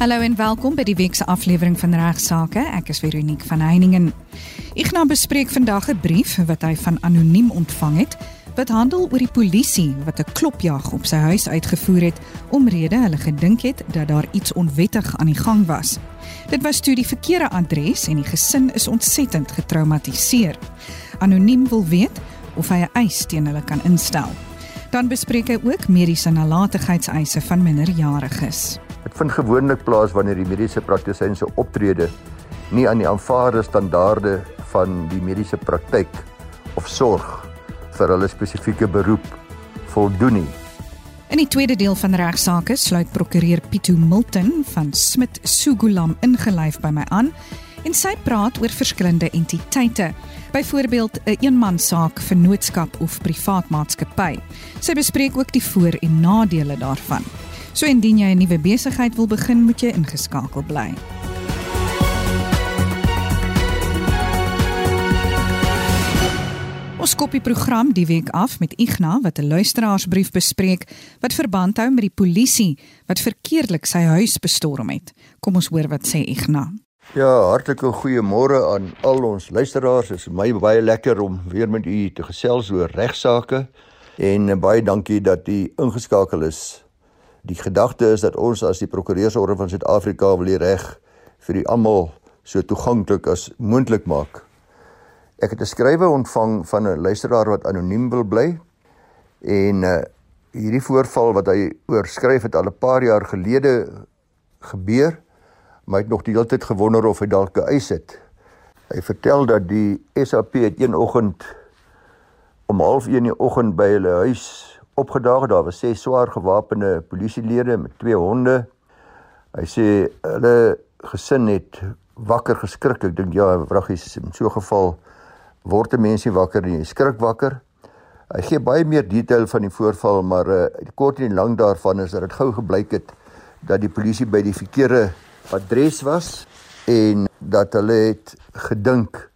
Hallo en welkom by die week se aflewering van Regsake. Ek is Veronique van Heiningen. Ignas bespreek vandag 'n brief wat hy van anoniem ontvang het wat handel oor die polisie wat 'n klopjag op sy huis uitgevoer het omrede hulle gedink het dat daar iets onwettig aan die gang was. Dit was toe die verkeerde adres en die gesin is ontsettend getraumatiseer. Anoniem wil weet of hy 'n eis teen hulle kan instel. Dan bespreek hy ook mediese nalatigheidseise van minderjariges. Dit vind gewoonlik plaas wanneer die mediese praktisyn se optrede nie aan die aanvaarde standaarde van die mediese praktyk of sorg vir hulle spesifieke beroep voldoen nie. In die tweede deel van regsaake sluit prokureur Pieto Milton van Smit Sugulam ingelyf by my aan en sy praat oor verskillende entiteite. Byvoorbeeld 'n een eenmansaak, vennootskap of privaat maatskappy. Sy bespreek ook die voor- en nadele daarvan. So indien jy 'n nuwe besigheid wil begin, moet jy ingeskakel bly. Ons skop die program die week af met Ignas wat 'n luisteraarsbrief bespreek wat verband hou met die polisie wat verkeerdelik sy huis bestorm het. Kom ons hoor wat sê Ignas. Ja, hartlike goeiemôre aan al ons luisteraars. Dit is my baie lekker om weer met u te gesels oor regsaake en baie dankie dat u ingeskakel is. Die gedagte is dat ons as die Prokureursorde van Suid-Afrika wil die reg vir die almal so toeganklik as moontlik maak. Ek het 'n skrywe ontvang van 'n luisteraar wat anoniem wil bly en uh, hierdie voorval wat hy oorskryf het al 'n paar jaar gelede gebeur, maar hy het nog die hele tyd gewonder of hy dalk 'n eis het. Hy vertel dat die SAP het een oggend om 0.30 in die oggend by hulle huis opgedaag. Daar was ses swaar gewapende polisielede met twee honde. Hy sê hulle gesin het wakker geskrik. Ek dink ja, vraggies in so 'n geval word 'n mens nie wakker nie, jy skrik wakker. Hy gee baie meer detail van die voorval, maar uh, die kort en die lank daarvan is dat dit gou gebleik het dat die polisie by die verkeerde adres was en dat hulle het gedink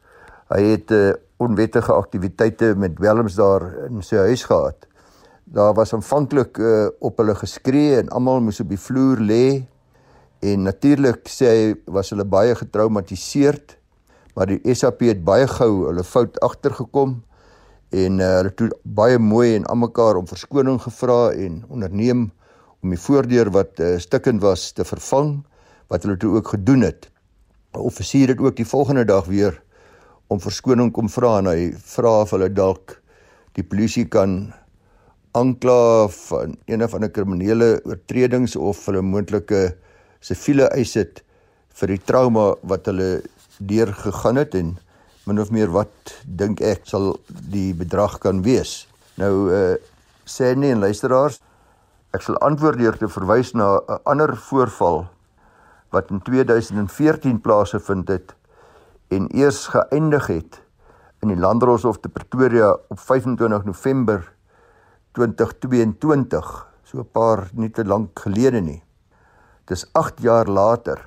hy het uh, onwettige aktiwiteite met welms daar in sy huis gehad. Daar was aanvanklik uh, op hulle geskree en almal moes op die vloer lê. En natuurlik sê hy was hulle baie getraumatiseerd. Maar die SAP het baie gou hulle fout agtergekom. En uh, hulle het baie mooi en almekaar om verskoning gevra en onderneem om die voordeur wat uh, stukkend was te vervang wat hulle toe ook gedoen het. 'n Offisier het ook die volgende dag weer om verskoning kom vra en hy vra of hulle dalk die polisie kan aankla van een of ander kriminele oortredings of hulle moontlike siviele eise het vir die trauma wat hulle deur gegaan het en min of meer wat dink ek sal die bedrag kan wees. Nou uh sê nie en luisteraars, ek sal antwoord deur te verwys na 'n ander voorval wat in 2014 plaasgevind het en eers geëindig het in die Landdroshof te Pretoria op 25 November 2022, so 'n paar nie te lank gelede nie. Dis 8 jaar later.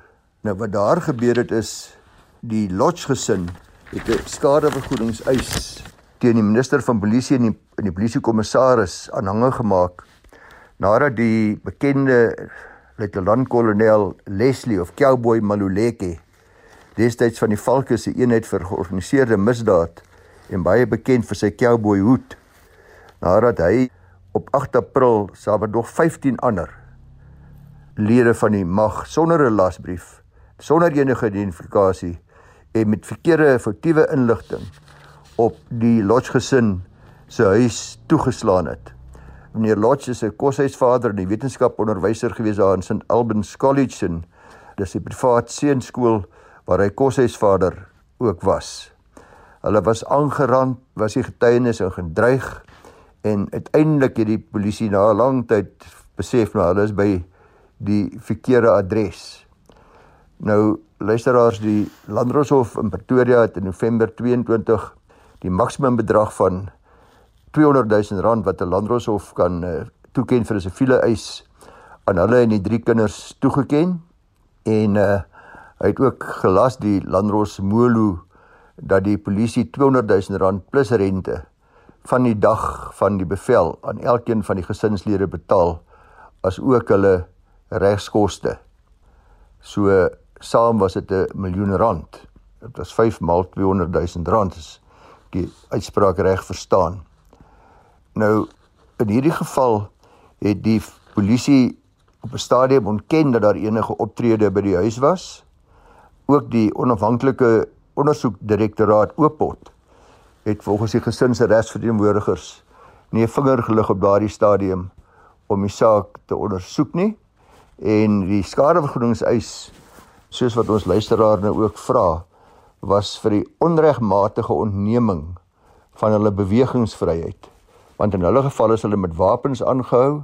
Nou wat daar gebeur het is die Lodge gesin het 'n skadevergoedingseis teen die minister van polisie en die, en die polisiekommissaris aanhange gemaak nadat die bekende luitenant-kolonel Leslie of Cowboy Maluleke destyds van die Valke se eenheid vir georganiseerde misdaad en baie bekend vir sy cowboy hoed nadat hy op 8 April saam met nog 15 ander lede van die mag sonder 'n lasbrief sonder enige identifikasie en met verkeerde foutiewe inligting op die Lodge gesin se huis toegeslaan het. Meneer Lodge is 'n koshuisvader en 'n wetenskaponderwyser gewees daar in St Albans College en dis 'n privaat seunskool waar hy koshuisvader ook was. Hulle was aangerand, was die getuienis en gedreig en uiteindelik het die polisie na 'n lang tyd besef nou hulle is by die verkeerde adres. Nou luisteraars die Landroshof in Pretoria het in November 22 die maksimum bedrag van 200 000 rand wat 'n Landroshof kan uh, toeken vir 'n siviele eis aan hulle en die drie kinders toegeken en uh, hy het ook gelas die Landros Molo dat die polisie 200 000 rand plus rente van die dag van die bevel aan elkeen van die gesinslede betaal as ook hulle regskoste. So saam was dit 'n miljoen rand. Dit was 5 maal 200 000 rand is die uitspraak reg verstaan. Nou in hierdie geval het die polisie op 'n stadium ontken dat daar enige optrede by die huis was. Ook die onafhanklike ondersoekdirektoraat Oopot het volgens die gesin se regsverteenwoordigers nie 'n vinger gelig op daardie stadium om die saak te ondersoek nie. En die skadevergoedingseis soos wat ons luisteraar nou ook vra was vir die onregmatige ontneming van hulle bewegingsvryheid. Want in hulle geval is hulle met wapens aangehou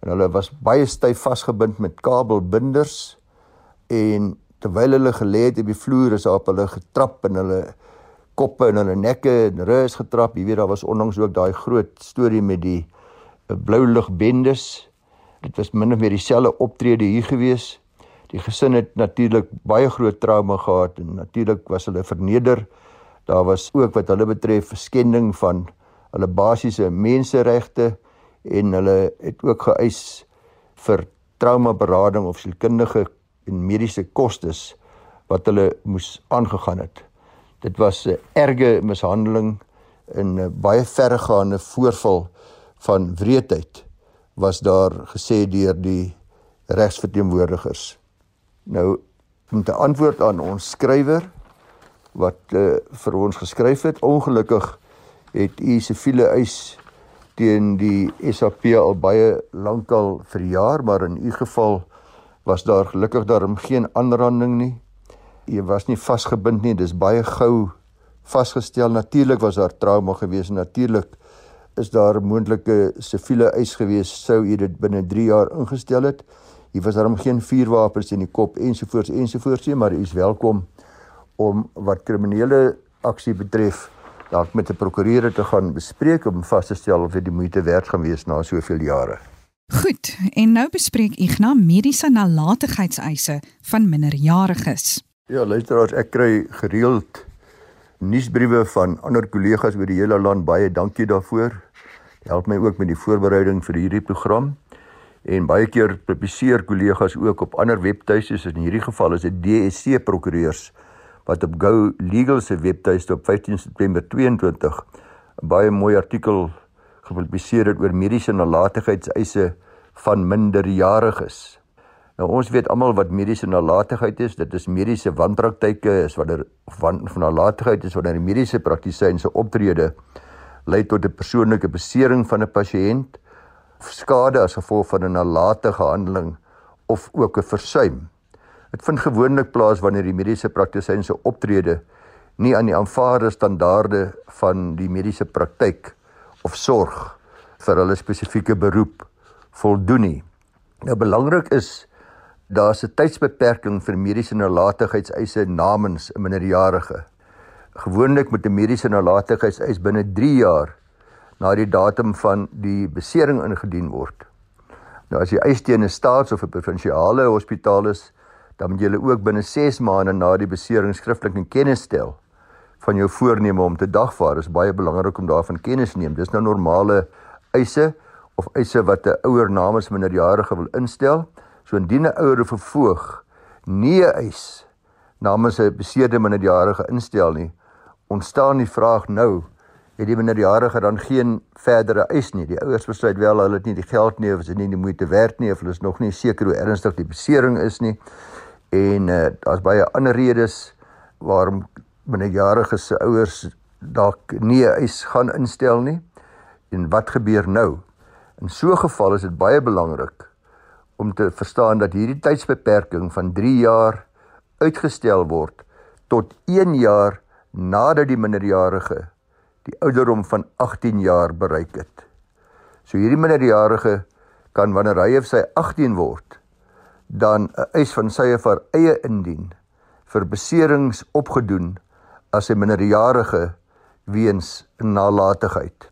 en hulle was baie styf vasgebind met kabelbinders en terwyl hulle gelê het op die vloer is op hulle getrap en hulle koppe en hulle nekke en rus getrap. Jy weet daar was onlangs ook daai groot storie met die eh, blou ligbendes dit was min of meer dieselfde optrede hier gewees. Die gesin het natuurlik baie groot trauma gehad en natuurlik was hulle verneder. Daar was ook wat hulle betref skending van hulle basiese menseregte en hulle het ook geëis vir trauma berading of sielkundige en mediese kostes wat hulle moes aangegaan het. Dit was 'n erge mishandeling en 'n baie verregaande voorval van wreedheid was daar gesê deur die regsverteenwoordigers. Nou om te antwoord aan ons skrywer wat uh, vir ons geskryf het, ongelukkig het u siviele eis teen die SAP al baie lankal verjaar, maar in u geval was daar gelukkig daarom geen aanranding nie. Jy was nie vasgebind nie, dis baie gou vasgestel. Natuurlik was daar trauma gewees en natuurlik is daar moontlike siviele eis gewees sou jy dit binne 3 jaar ingestel het. Hier was daarom geen vuurwapens in die kop ensovoorts ensovoorts nie, maar u is welkom om wat kriminele aksie betref dalk met 'n prokureur te gaan bespreek om vas te stel of dit die moeite werd gaan wees na soveel jare. Goed, en nou bespreek Ignas mediese nalatigheidseise van minderjariges. Ja, luisteraars, ek kry gereeld nuusbriewe van ander kollegas oor die hele land. Baie dankie daarvoor. Help my ook met die voorbereiding vir hierdie program. En baie keer publiseer kollegas ook op ander webtuistes. In hierdie geval is dit DSC prokureurs wat op Go Legal se webtuiste op 15 September 22 'n baie mooi artikel gepubliseer het oor mediese nalatigheidseise van minderjariges. Nou ons weet almal wat mediese nalatigheid is, dit is mediese wanpraktyke, is wanneer van van nalatigheid is wanneer die mediese praktisyn se optrede lei tot 'n persoonlike besering van 'n pasiënt skade as gevolg van 'n nalatige handeling of ook 'n versuim. Dit vind gewoonlik plaas wanneer die mediese praktisyn se optrede nie aan die aanvaarde standaarde van die mediese praktyk of sorg vir hulle spesifieke beroep voldoen nie. Nou belangrik is daar's 'n tydsbeperking vir mediese nalatigheidseise namens 'n minderjarige. Gewoonlik moet 'n mediese nalatigheidseis binne 3 jaar na die datum van die besering ingedien word. Nou as die eis teen 'n staats- of 'n provinsiale hospitaal is, dan moet jy ook binne 6 maande na die besering skriftelik in kennis stel van jou voorneme om te dagvaar. Dit is baie belangrik om daarvan kennis neem. Dis nou normale eise of eise wat 'n ouer namens minderjarige wil instel. So indien 'n ouer of 'n voog nie 'n eis namens 'n beseerde minderjarige instel nie, ontstaan die vraag nou het die minderjarige dan geen verdere eis nie. Die ouers besluit wel hulle het nie die geld nie of is dit nie die moeite werd nie of hulle is nog nie seker hoe ernstig die besering is nie en uh, daar's baie ander redes waarom minderjarige se ouers dalk nie 'n eis gaan instel nie. En wat gebeur nou? In so 'n geval is dit baie belangrik om te verstaan dat hierdie tydsbeperking van 3 jaar uitgestel word tot 1 jaar nadat die minderjarige die ouderdom van 18 jaar bereik het. So hierdie minderjarige kan wanneer hy of sy 18 word dan 'n eis van sy of haar eie indien vir beserings opgedoen as 'n minderjarige weens nalatigheid.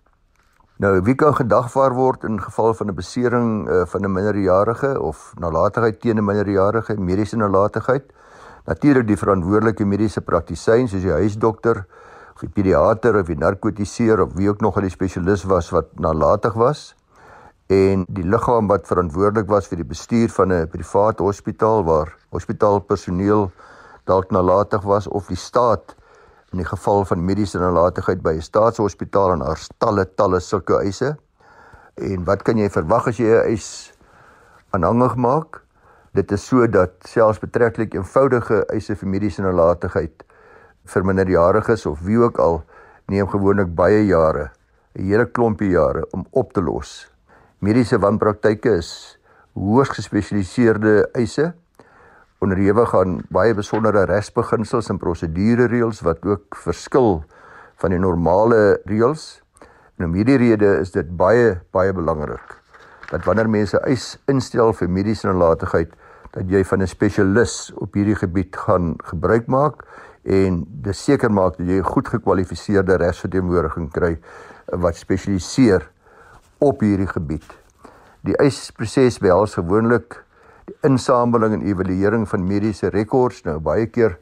Nou, wie kan gedagvaar word in geval van 'n besering uh, van 'n minderjarige of nalatigheid teen 'n minderjarige mediese nalatigheid? Natuurlik die verantwoordelike mediese praktisyn soos die huisdokter of die pediater of die narkotiseer of wie ook nog al die spesialis was wat nalatig was. en die liggaam wat verantwoordelik was vir die bestuur van 'n private hospitaal waar hospitaalpersoneel dalk nalatig was of die staat in die geval van mediese nalatigheid by 'n staatshospitaal en haar talle talle sulke eise. En wat kan jy verwag as jy 'n eis aanhangig maak? Dit is so dat selfs betreklik eenvoudige eise vir mediese nalatigheid vir minderjariges of wie ook al neem gewoonlik baie jare, 'n hele klompie jare om op te los. Mediese wanpraktyke is hoogs gespesialiseerde eise onderhewig aan baie besondere regsbeginsels en prosedure reëls wat ook verskil van die normale reëls. En om hierdie rede is dit baie baie belangrik dat wanneer mense eis instel vir mediese nalatigheid dat jy van 'n spesialis op hierdie gebied gaan gebruik maak en dit seker maak dat jy 'n goed gekwalifiseerde regsverteenwoordiging kry wat spesialiseer op hierdie gebied. Die eisproses behels gewoonlik insameling en evaluering van mediese rekords nou baie keer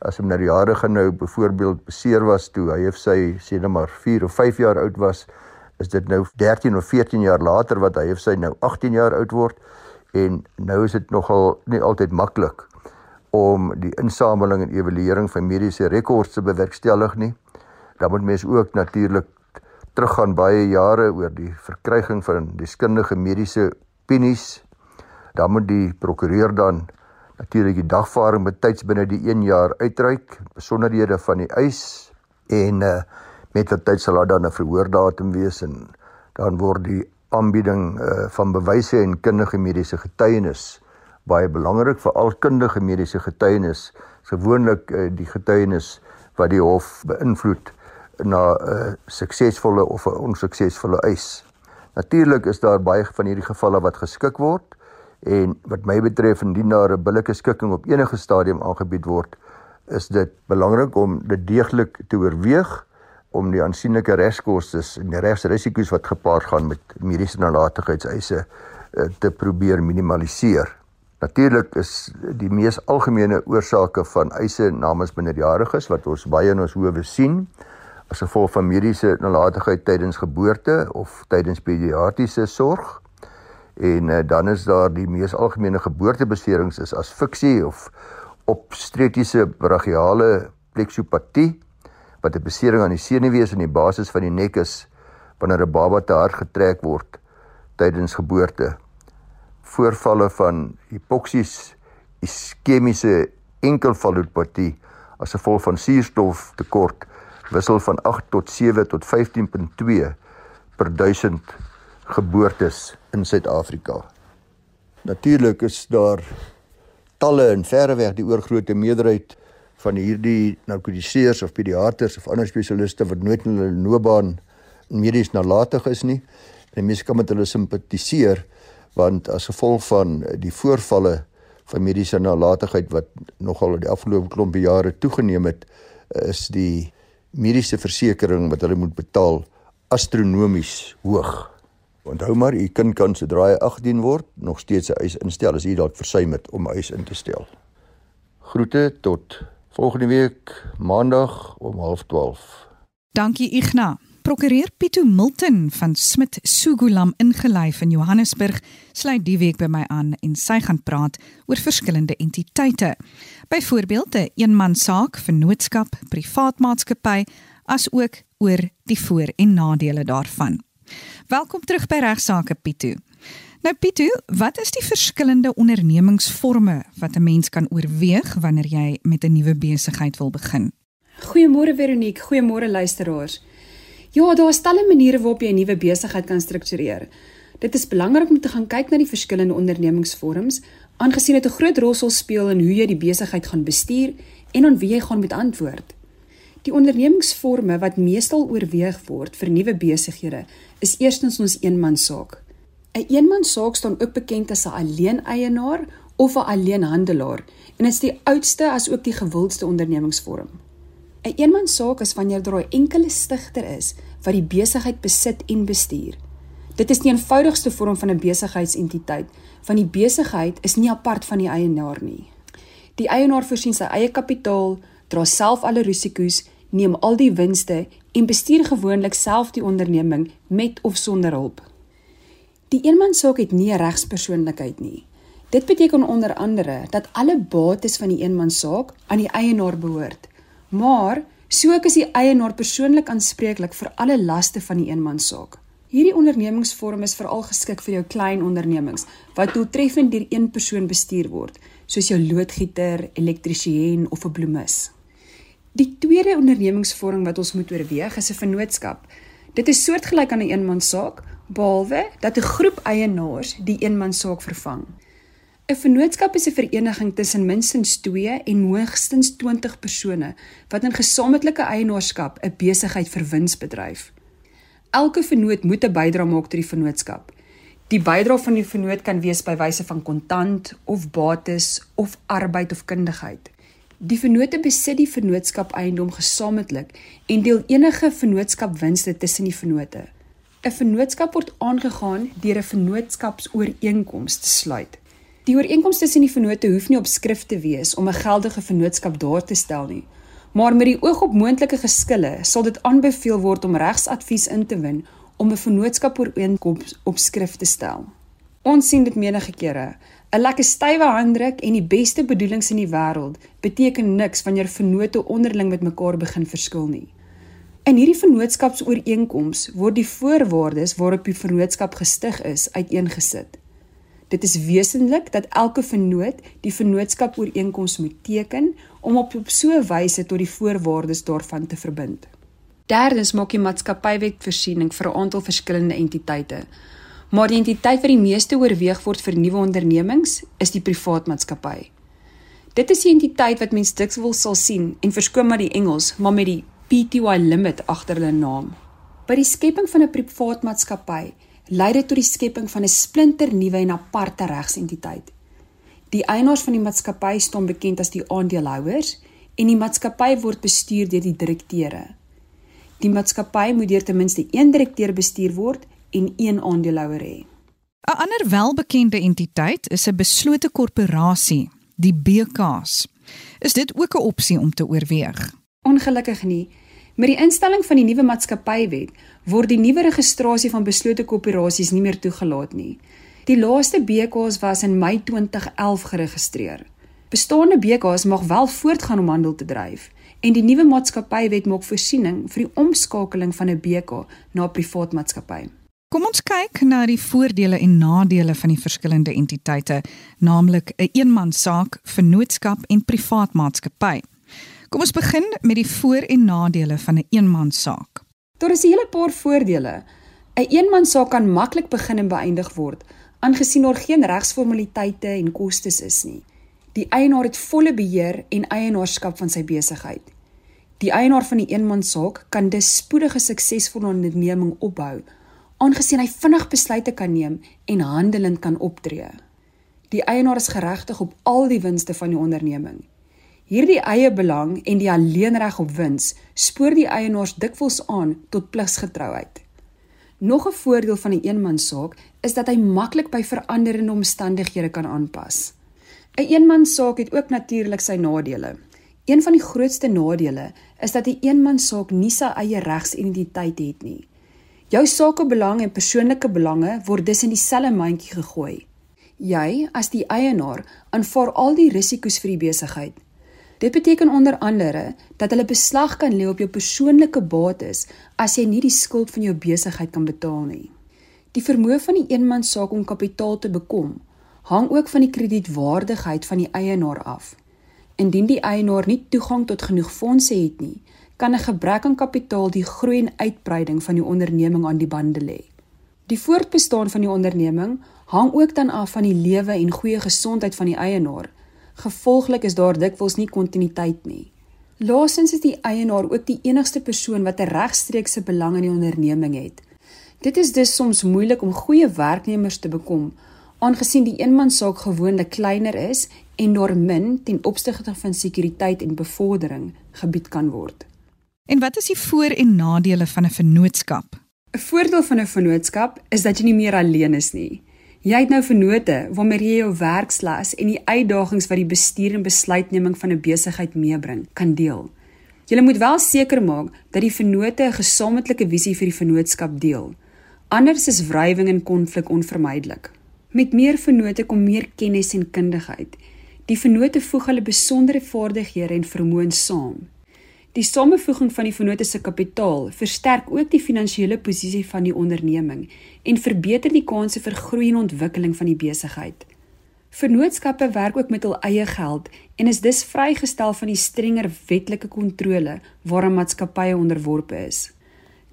as 'n minderjarige nou byvoorbeeld beseer was toe hy of sy sê net maar 4 of 5 jaar oud was is dit nou 13 of 14 jaar later wat hy of sy nou 18 jaar oud word. En nou is dit nogal nie altyd maklik om die insameling en evaluering van mediese rekords te bewerkstellig nie. Dan moet mens ook natuurlik teruggaan baie jare oor die verkryging van deskundige mediese opinies dan moet die prokureur dan natuurlik die dagvaarding betyds binne die 1 jaar uitreik besonderhede van die eis en uh, met wat tyd sal daar dan 'n verhoordatum wees en dan word die aanbieding uh, van bewyse en kundige mediese getuienis baie belangrik vir al kundige mediese getuienis gewoonlik uh, die getuienis wat die hof beïnvloed na 'n uh, suksesvolle of 'n onsuksesvolle eis. Natuurlik is daar baie van hierdie gevalle wat geskik word En wat my betref indien daar 'n billike skikking op enige stadium aangebied word, is dit belangrik om dit deeglik te oorweeg om die aansienlike regskoste en die regsrisiko's wat gepaard gaan met mediese nalatigheidseise eh, te probeer minimaliseer. Natuurlik is die mees algemene oorsake van eise namens minderjariges wat ons baie in ons howe sien as gevolg van mediese nalatigheid tydens geboorte of tydens pediatriese sorg En uh, dan is daar die mees algemene geboortebeserings is asfiksie of obstetriese brachiale plexiopatie wat 'n besering aan die senuwees in die basis van die nek is wanneer 'n baba te hard getrek word tydens geboorte. Voorvalle van hipoksies, iskemiese enkelvalopatie as gevolg van suurstoftekort wissel van 8 tot 7 tot 15.2 per 1000 geboortes in Suid-Afrika. Natuurlik is daar talle en verreweg die oorgrootste meerderheid van hierdie narkotiseers of pediaters of ander spesialiste wat nooit in hulle loopbaan medies nalatig is nie. En mense kan met hulle simpatiseer want as gevolg van die voorvalle van mediese nalatigheid wat nogal oor die afgelope klompie jare toegeneem het, is die mediese versekering wat hulle moet betaal astronomies hoog. Onthou maar, u kind kan sodra hy 18 word nog steeds 'n eis instel as u dalk versuim het om 'n eis in te stel. Groete tot volgende week maandag om 12:30. Dankie Igna. Prokureur Pieto Milton van Smit Sugulam ingelyf in Johannesburg sluit die week by my aan en sy gaan praat oor verskillende entiteite. Byvoorbeeld 'n eenmansaak, vennootskap, privaat maatskappy, asook oor die voor- en nadele daarvan. Welkom terug by regsaake Pieto. Nou Pieto, wat is die verskillende ondernemingsforme wat 'n mens kan oorweeg wanneer jy met 'n nuwe besigheid wil begin? Goeiemôre Veronique, goeiemôre luisteraars. Ja, daar is talle maniere waarop jy 'n nuwe besigheid kan struktureer. Dit is belangrik om te gaan kyk na die verskillende ondernemingsvorms, aangesien dit 'n groot rol sal speel in hoe jy die besigheid gaan bestuur en aan wie jy gaan moet antwoord. Die ondernemingsforme wat meestal oorweeg word vir nuwe besighede is eerstens ons eenmansaak. 'n Eenmansaak staan ook bekend as 'n alleeneienaar of 'n alleenhandelaar en is die oudste as ook die gewildste ondernemingsvorm. 'n Eenmansaak is wanneer daar 'n enkele stigter is wat die besigheid besit en bestuur. Dit is die eenvoudigste vorm van 'n besigheidsentiteit, want die besigheid is nie apart van die eienaar nie. Die eienaar voorsien sy eie kapitaal, dra self alle risiko's neem al die winste en bestuur gewoonlik self die onderneming met of sonder hulp. Die eenmansaak het nie 'n regspersoonlikheid nie. Dit beteken onder andere dat alle bates van die eenmansaak aan die eienaar behoort. Maar so ook is die eienaar persoonlik aanspreeklik vir alle laste van die eenmansaak. Hierdie ondernemingsvorm is veral geskik vir jou klein ondernemings wat doeltreffend deur een persoon bestuur word, soos jou loodgieter, elektriesien of 'n bloemis. Die tweede ondernemingsvorm wat ons moet oorweeg is 'n vennootskap. Dit is soortgelyk aan 'n een eenmansaak, behalwe dat 'n groep eienaars die eenmansaak vervang. 'n Vennootskap is 'n vereniging tussen minstens 2 en hoogstens 20 persone wat in gesamentlike eienaarskap 'n besigheid vir wins bedryf. Elke vennoot moet 'n bydrae maak tot die vennootskap. Die bydrae van die vennoot kan wees by wyse van kontant of bates of arbeid of kundigheid. Die vennoote besit die vennootskap eiendom gesamentlik en deel enige vennootskapwinste tussen die vennoote. 'n Vennootskap word aangegaan deur 'n vennootskapsooreenkoms te sluit. Die ooreenkoms tussen die vennoote hoef nie op skrift te wees om 'n geldige vennootskap daar te stel nie. Maar met die oog op moontlike geskille sal dit aanbeveel word om regsadvies in te win om 'n vennootskap ooreenkoms op skrift te stel. Ons sien dit menige kere. 'n Lekker stywe handdruk en die beste bedoelings in die wêreld beteken niks wanneer vennote onderling met mekaar begin verskil nie. In hierdie vennootskapsooreenkoms word die voorwaardes waarop die vennootskap gestig is uiteengesit. Dit is wesentlik dat elke vennoot die vennootskap ooreenkoms moet teken om op so 'n wyse tot die voorwaardes daarvan te verbind. Derdens maak die maatskappywet voorsiening vir 'n aantal verskillende entiteite. Maar die entiteit wat die meeste oorweeg word vir nuwe ondernemings is die privaat maatskappy. Dit is die entiteit wat mens dikwels sal sien en verskoon maar die Engels, maar met die PTY limit agter hulle naam. By die skepping van 'n privaat maatskappy lei dit tot die skepping van 'n splinternuwe en aparte regsentiteit. Die eienaars van die maatskappy staan bekend as die aandeelhouers en die maatskappy word bestuur deur die direkteure. Die maatskappy moet deur ten minste een direkteur bestuur word en een aandeelhouer hê. 'n Ander welbekende entiteit is 'n beslote korporasie, die BKs. Is dit ook 'n opsie om te oorweeg? Ongelukkig nie. Met die instelling van die nuwe maatskappywet word die nuwe registrasie van beslote koöperasies nie meer toegelaat nie. Die laaste BKs was in Mei 2011 geregistreer. Bestaande BKs mag wel voortgaan om handel te dryf en die nuwe maatskappywet maak voorsiening vir die omskakeling van 'n BK na 'n privaat maatskappy. Kom ons kyk na die voordele en nadele van die verskillende entiteite, naamlik 'n een eenmansaak, vennootskap en privaat maatskappy. Kom ons begin met die voor- en nadele van 'n een eenmansaak. Daar is 'n hele paar voordele. 'n een Eenmansaak kan maklik begin en beëindig word, aangesien daar geen regsformaliteite en kostes is nie. Die eienaar het volle beheer en eienaarskap van sy besigheid. Die eienaar van die eenmansaak kan dus spoedige suksesvolle onderneming opbou, aangesien hy vinnig besluite kan neem en handelend kan optree. Die eienaar is geregtig op al die winste van die onderneming. Hierdie eie belang en die alleenreg op wins spoor die eienaars dikwels aan tot pligsgetrouheid. Nog 'n voordeel van 'n een eenmansaak is dat hy maklik by veranderende omstandighede kan aanpas. 'n een Eenmansaak het ook natuurlik sy nadele. Een van die grootste nadele is dat 'n een eenmansaak nie sy eie regsidentiteit het nie. Jou sakebelang en persoonlike belange word dus in dieselfde mandjie gegooi. Jy, as die eienaar, aanvaar al die risiko's vir die besigheid Dit beteken onder andere dat hulle beslag kan lê op jou persoonlike bates as jy nie die skuld van jou besigheid kan betaal nie. Die vermoë van die eenmansaak om kapitaal te bekom, hang ook van die kredietwaardigheid van die eienaar af. Indien die eienaar nie toegang tot genoeg fondse het nie, kan 'n gebrek aan kapitaal die groei en uitbreiding van die onderneming aan die bande lê. Die voortbestaan van die onderneming hang ook dan af van die lewe en goeie gesondheid van die eienaar Gevolglik is daar dikwels nie kontinuïteit nie. Laasens is die eienaar ook die enigste persoon wat 'n regstreekse belang in die onderneming het. Dit is dus soms moeilik om goeie werknemers te bekom, aangesien die eenmansaak gewoonlik kleiner is en daar min ten opsigte van sekuriteit en bevordering gebied kan word. En wat is die voor- en nadele van 'n vennootskap? 'n Voordeel van 'n vennootskap is dat jy nie meer alleen is nie. Jy het nou vennote waarmee jy jou werkslas en die uitdagings wat die bestuur en besluitneming van 'n besigheid meebring kan deel. Jy moet wel seker maak dat die vennote 'n gesamentlike visie vir die vennootskap deel. Anders is wrywing en konflik onvermydelik. Met meer vennote kom meer kennis en kundigheid. Die vennote voeg hulle besondere vaardighede en vermoëns saam. Die samevoeging van die vennote se kapitaal versterk ook die finansiële posisie van die onderneming en verbeter die kanse vir groei en ontwikkeling van die besigheid. Vennootskappe werk ook met hul eie geld en is dus vrygestel van die strenger wetlike kontrole waaraan maatskappye onderworpe is.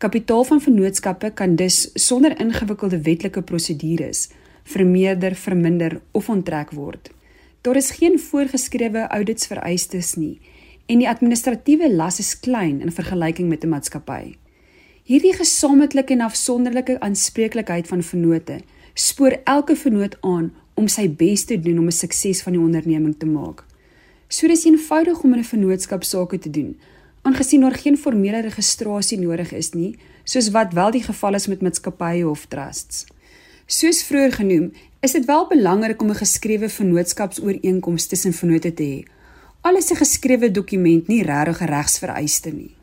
Kapitaal van vennootskappe kan dus sonder ingewikkelde wetlike prosedures vermeerder, verminder of onttrek word. Daar is geen voorgeskrewe auditsvereistes nie en die administratiewe las is klein in vergelyking met 'n maatskappy. Hierdie gesamentlike en afsonderlike aanspreeklikheid van vennote spoor elke vennoot aan om sy bes te doen om 'n sukses van die onderneming te maak. So dis eenvoudig om in 'n vennootskap sake te doen, aangesien daar geen formele registrasie nodig is nie, soos wat wel die geval is met maatskappye of trusts. Soos vroeër genoem, is dit wel belangrik om 'n geskrewe vennootskapsooreenkoms tussen vennote te hê. Alles 'n geskrewe dokument nie regtig regsvereiste nie.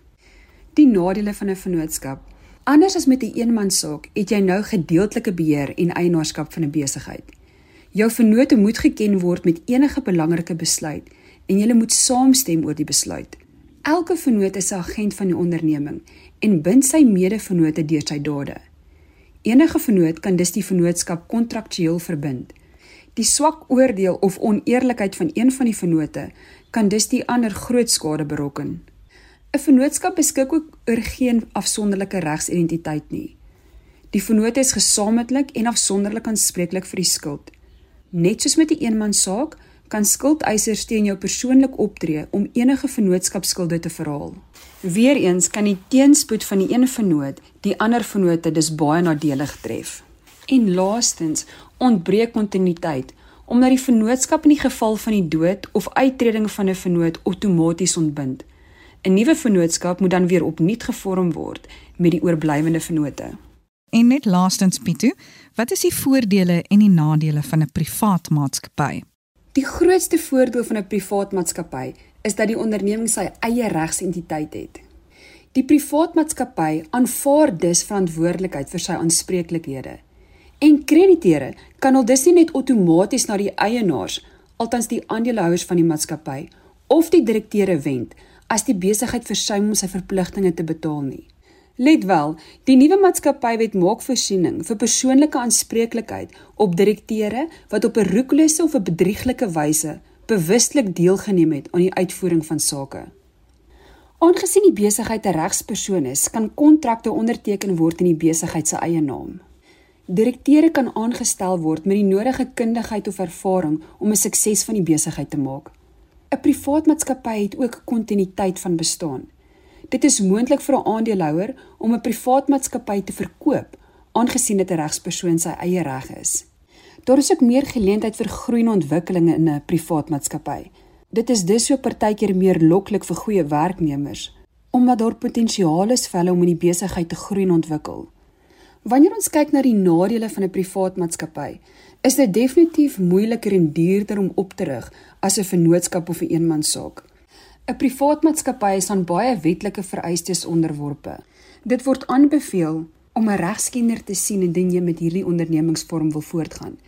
Die nadele van 'n vennootskap. Anders as met 'n een eenmansaak, het jy nou gedeeltelike beheer en eienaarskap van 'n besigheid. Jou vennote moet geken word met enige belangrike besluit en julle moet saamstem oor die besluit. Elke vennoot is 'n agent van die onderneming en bind sy mede-vennote deur sy dade. Enige vennoot kan dus die vennootskap kontraktueel verbind. Die swak oordeel of oneerlikheid van een van die vennote kan dus die ander groot skade berokken. 'n Vennootskap beskik ook oor geen afsonderlike regsidentiteit nie. Die vennote is gesamentlik en afsonderlik aanspreeklik vir die skuld. Net soos met 'n een eenman saak, kan skuldeisers teen jou persoonlik optree om enige vennootskapsskulde te verhaal. Weereens kan die teenspoed van die een vennoot die ander vennote dus baie nadelig tref. En laastens ontbreek kontinuïteit omdat die vennootskap in die geval van die dood of uittreding van 'n vennoot outomaties ontbind. 'n Nuwe vennootskap moet dan weer opnuut gevorm word met die oorblywende vennote. En net laastens Pietu, wat is die voordele en die nadele van 'n privaat maatskappy? Die grootste voordeel van 'n privaat maatskappy is dat die onderneming sy eie regsentiteit het. Die privaat maatskappy aanvaar dus verantwoordelikheid vir sy aanspreeklikhede. En krediteure kan al dus nie net outomaties na die eienaars, althans die aandeelhouers van die maatskappy of die direkteure wend as die besigheid versuim om sy verpligtinge te betaal nie. Let wel, die nuwe maatskappywet maak voorsiening vir persoonlike aanspreeklikheid op direkteure wat op 'n roekelose of 'n bedrieglike wyse bewustelik deelgeneem het aan die uitvoering van sake. Aangesien die besigheid 'n regspersoon is, kan kontrakte onderteken word in die besigheid se eie naam. Direkteure kan aangestel word met die nodige kundigheid of ervaring om 'n sukses van die besigheid te maak. 'n Privaat maatskappy het ook kontinuïteit van bestaan. Dit is moontlik vir 'n aandeelhouer om 'n privaat maatskappy te verkoop, aangesien dit 'n regspersoon sy eie reg is. Daar is ook meer geleentheid vir groei en ontwikkeling in 'n privaat maatskappy. Dit is dus so partykeer meer loklik vir goeie werknemers, omdat daar potensiaal is vir hulle om in die besigheid te groei en ontwikkel. Wanneer ons kyk na die nadele van 'n privaat maatskappy, is dit definitief moeiliker en duurder om op te rig as 'n vennootskap of 'n eenmansaak. 'n Privaat maatskappy is aan baie wetlike vereistes onderworpe. Dit word aanbeveel om 'n regskenner te sien indien jy met hierdie ondernemingsvorm wil voortgaan.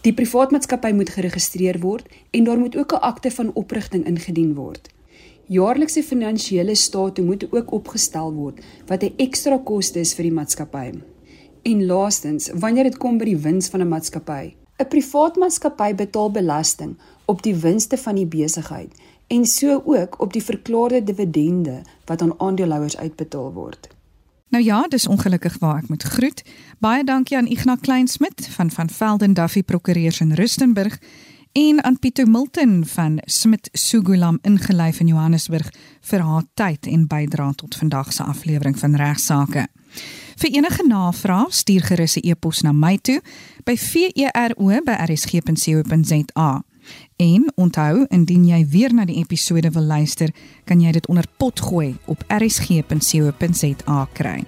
Die privaat maatskappy moet geregistreer word en daar moet ook 'n akte van oprigting ingedien word. Jaarlikse finansiële state moet ook opgestel word wat 'n ekstra koste is vir die maatskappy. En laastens, wanneer dit kom by die wins van 'n maatskappy, 'n privaat maatskappy betaal belasting op die winste van die besigheid en so ook op die verklaarde dividende wat aan aandeelhouers uitbetaal word. Nou ja, dis ongelukkig waar ek moet groet. Baie dankie aan Ignas Kleinsmid van van Velden Duffy Prokureurs in Rustenburg en aan Pieter Milton van Smit Sugulam ingelyf in Johannesburg vir haar tyd en bydrae tot vandag se aflewering van regsaake. Vir enige navrae stuur gerus 'n e-pos na my toe by vero@rsg.co.za. En onthou, indien jy weer na die episode wil luister, kan jy dit onder pot gooi op rsg.co.za kry.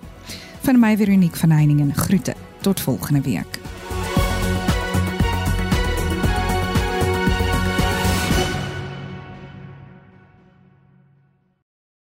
Van my Veronique van Heiningen groete. Tot volgende week.